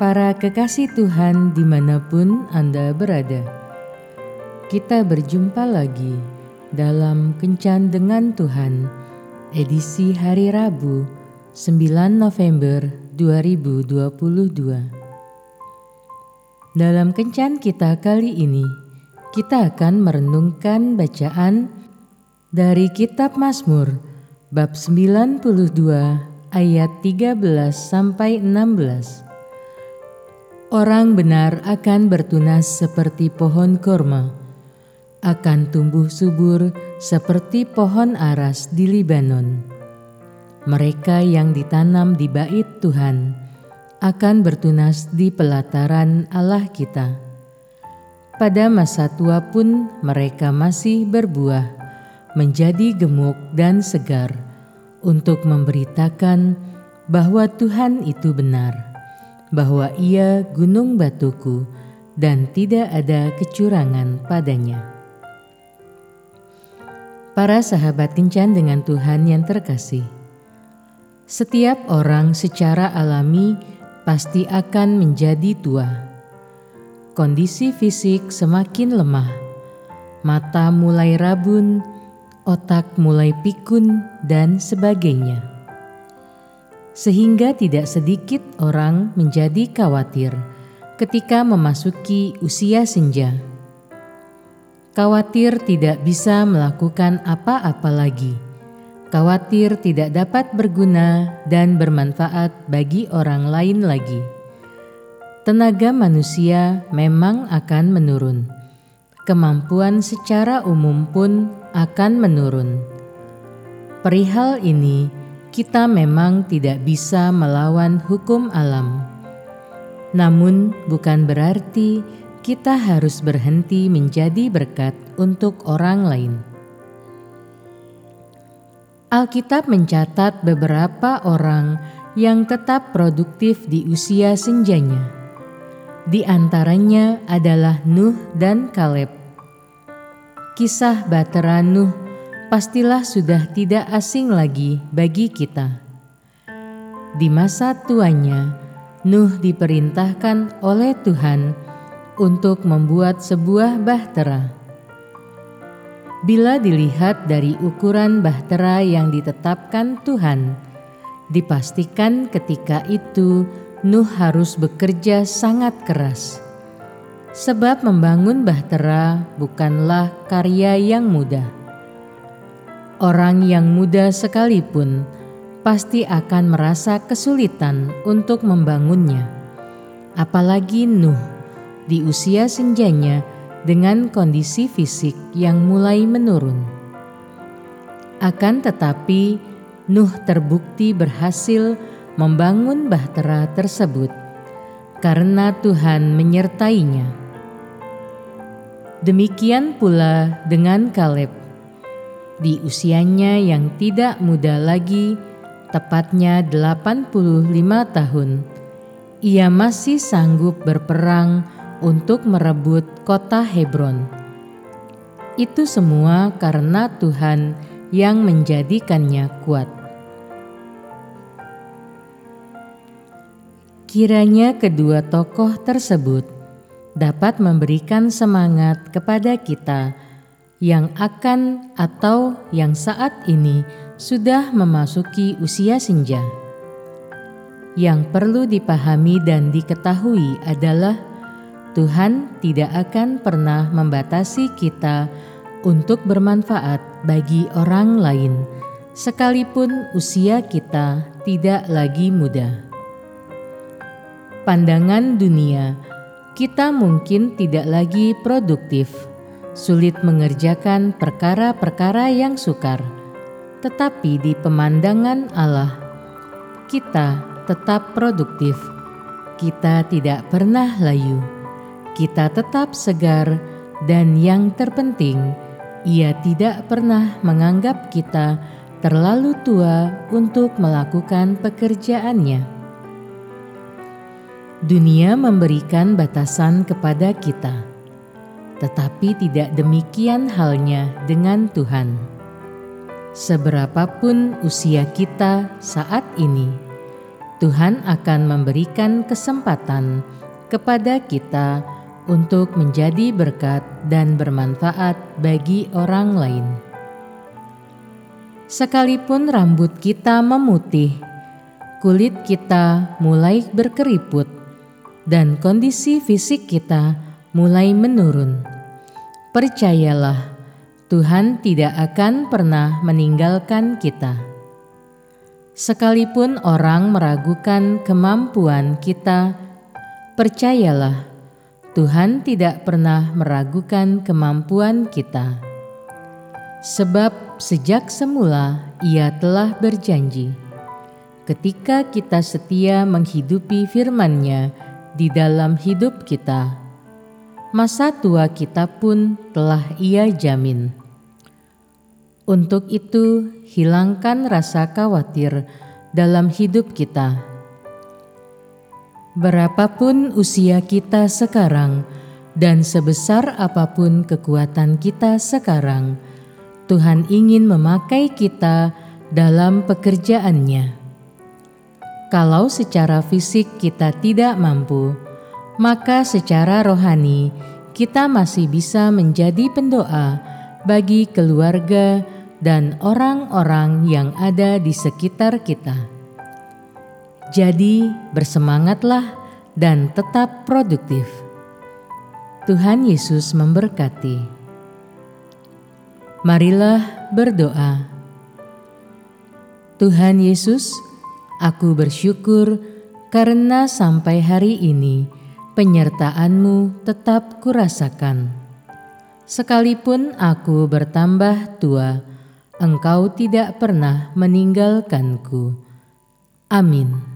para kekasih Tuhan di mana pun Anda berada. Kita berjumpa lagi dalam Kencan Dengan Tuhan, edisi hari Rabu 9 November 2022. Dalam Kencan kita kali ini, kita akan merenungkan bacaan dari Kitab Mazmur bab 92 ayat 13 sampai 16. Orang benar akan bertunas seperti pohon korma, akan tumbuh subur seperti pohon aras di Libanon. Mereka yang ditanam di bait Tuhan akan bertunas di pelataran Allah kita. Pada masa tua pun mereka masih berbuah, menjadi gemuk dan segar, untuk memberitakan bahwa Tuhan itu benar bahwa ia gunung batuku dan tidak ada kecurangan padanya. Para sahabat kencan dengan Tuhan yang terkasih, setiap orang secara alami pasti akan menjadi tua. Kondisi fisik semakin lemah, mata mulai rabun, otak mulai pikun, dan sebagainya sehingga tidak sedikit orang menjadi khawatir ketika memasuki usia senja. Khawatir tidak bisa melakukan apa-apa lagi. Khawatir tidak dapat berguna dan bermanfaat bagi orang lain lagi. Tenaga manusia memang akan menurun. Kemampuan secara umum pun akan menurun. Perihal ini, kita memang tidak bisa melawan hukum alam. Namun, bukan berarti kita harus berhenti menjadi berkat untuk orang lain. Alkitab mencatat beberapa orang yang tetap produktif di usia senjanya. Di antaranya adalah Nuh dan Kaleb. Kisah Batera Nuh pastilah sudah tidak asing lagi bagi kita. Di masa tuanya, Nuh diperintahkan oleh Tuhan untuk membuat sebuah bahtera. Bila dilihat dari ukuran bahtera yang ditetapkan Tuhan, dipastikan ketika itu Nuh harus bekerja sangat keras. Sebab membangun bahtera bukanlah karya yang mudah Orang yang muda sekalipun pasti akan merasa kesulitan untuk membangunnya. Apalagi Nuh di usia senjanya dengan kondisi fisik yang mulai menurun. Akan tetapi, Nuh terbukti berhasil membangun bahtera tersebut karena Tuhan menyertainya. Demikian pula dengan Kaleb di usianya yang tidak muda lagi, tepatnya 85 tahun, ia masih sanggup berperang untuk merebut kota Hebron. Itu semua karena Tuhan yang menjadikannya kuat. Kiranya kedua tokoh tersebut dapat memberikan semangat kepada kita yang akan atau yang saat ini sudah memasuki usia senja. Yang perlu dipahami dan diketahui adalah Tuhan tidak akan pernah membatasi kita untuk bermanfaat bagi orang lain, sekalipun usia kita tidak lagi muda. Pandangan dunia, kita mungkin tidak lagi produktif sulit mengerjakan perkara-perkara yang sukar, tetapi di pemandangan Allah, kita tetap produktif. Kita tidak pernah layu, kita tetap segar, dan yang terpenting, Ia tidak pernah menganggap kita terlalu tua untuk melakukan pekerjaannya. Dunia memberikan batasan kepada kita tetapi tidak demikian halnya dengan Tuhan. Seberapapun usia kita saat ini, Tuhan akan memberikan kesempatan kepada kita untuk menjadi berkat dan bermanfaat bagi orang lain. Sekalipun rambut kita memutih, kulit kita mulai berkeriput, dan kondisi fisik kita mulai menurun. Percayalah, Tuhan tidak akan pernah meninggalkan kita. Sekalipun orang meragukan kemampuan kita, percayalah Tuhan tidak pernah meragukan kemampuan kita. Sebab sejak semula Ia telah berjanji, ketika kita setia menghidupi firman-Nya di dalam hidup kita, masa tua kita pun telah Ia jamin. Untuk itu, hilangkan rasa khawatir dalam hidup kita Berapapun usia kita sekarang, dan sebesar apa pun kekuatan kita sekarang, Tuhan ingin memakai kita dalam pekerjaannya. Kalau secara fisik kita tidak mampu, maka secara rohani kita masih bisa menjadi pendoa bagi keluarga dan orang-orang yang ada di sekitar kita. Jadi, bersemangatlah dan tetap produktif. Tuhan Yesus memberkati. Marilah berdoa. Tuhan Yesus, aku bersyukur karena sampai hari ini penyertaan-Mu tetap kurasakan. Sekalipun aku bertambah tua, Engkau tidak pernah meninggalkanku. Amin.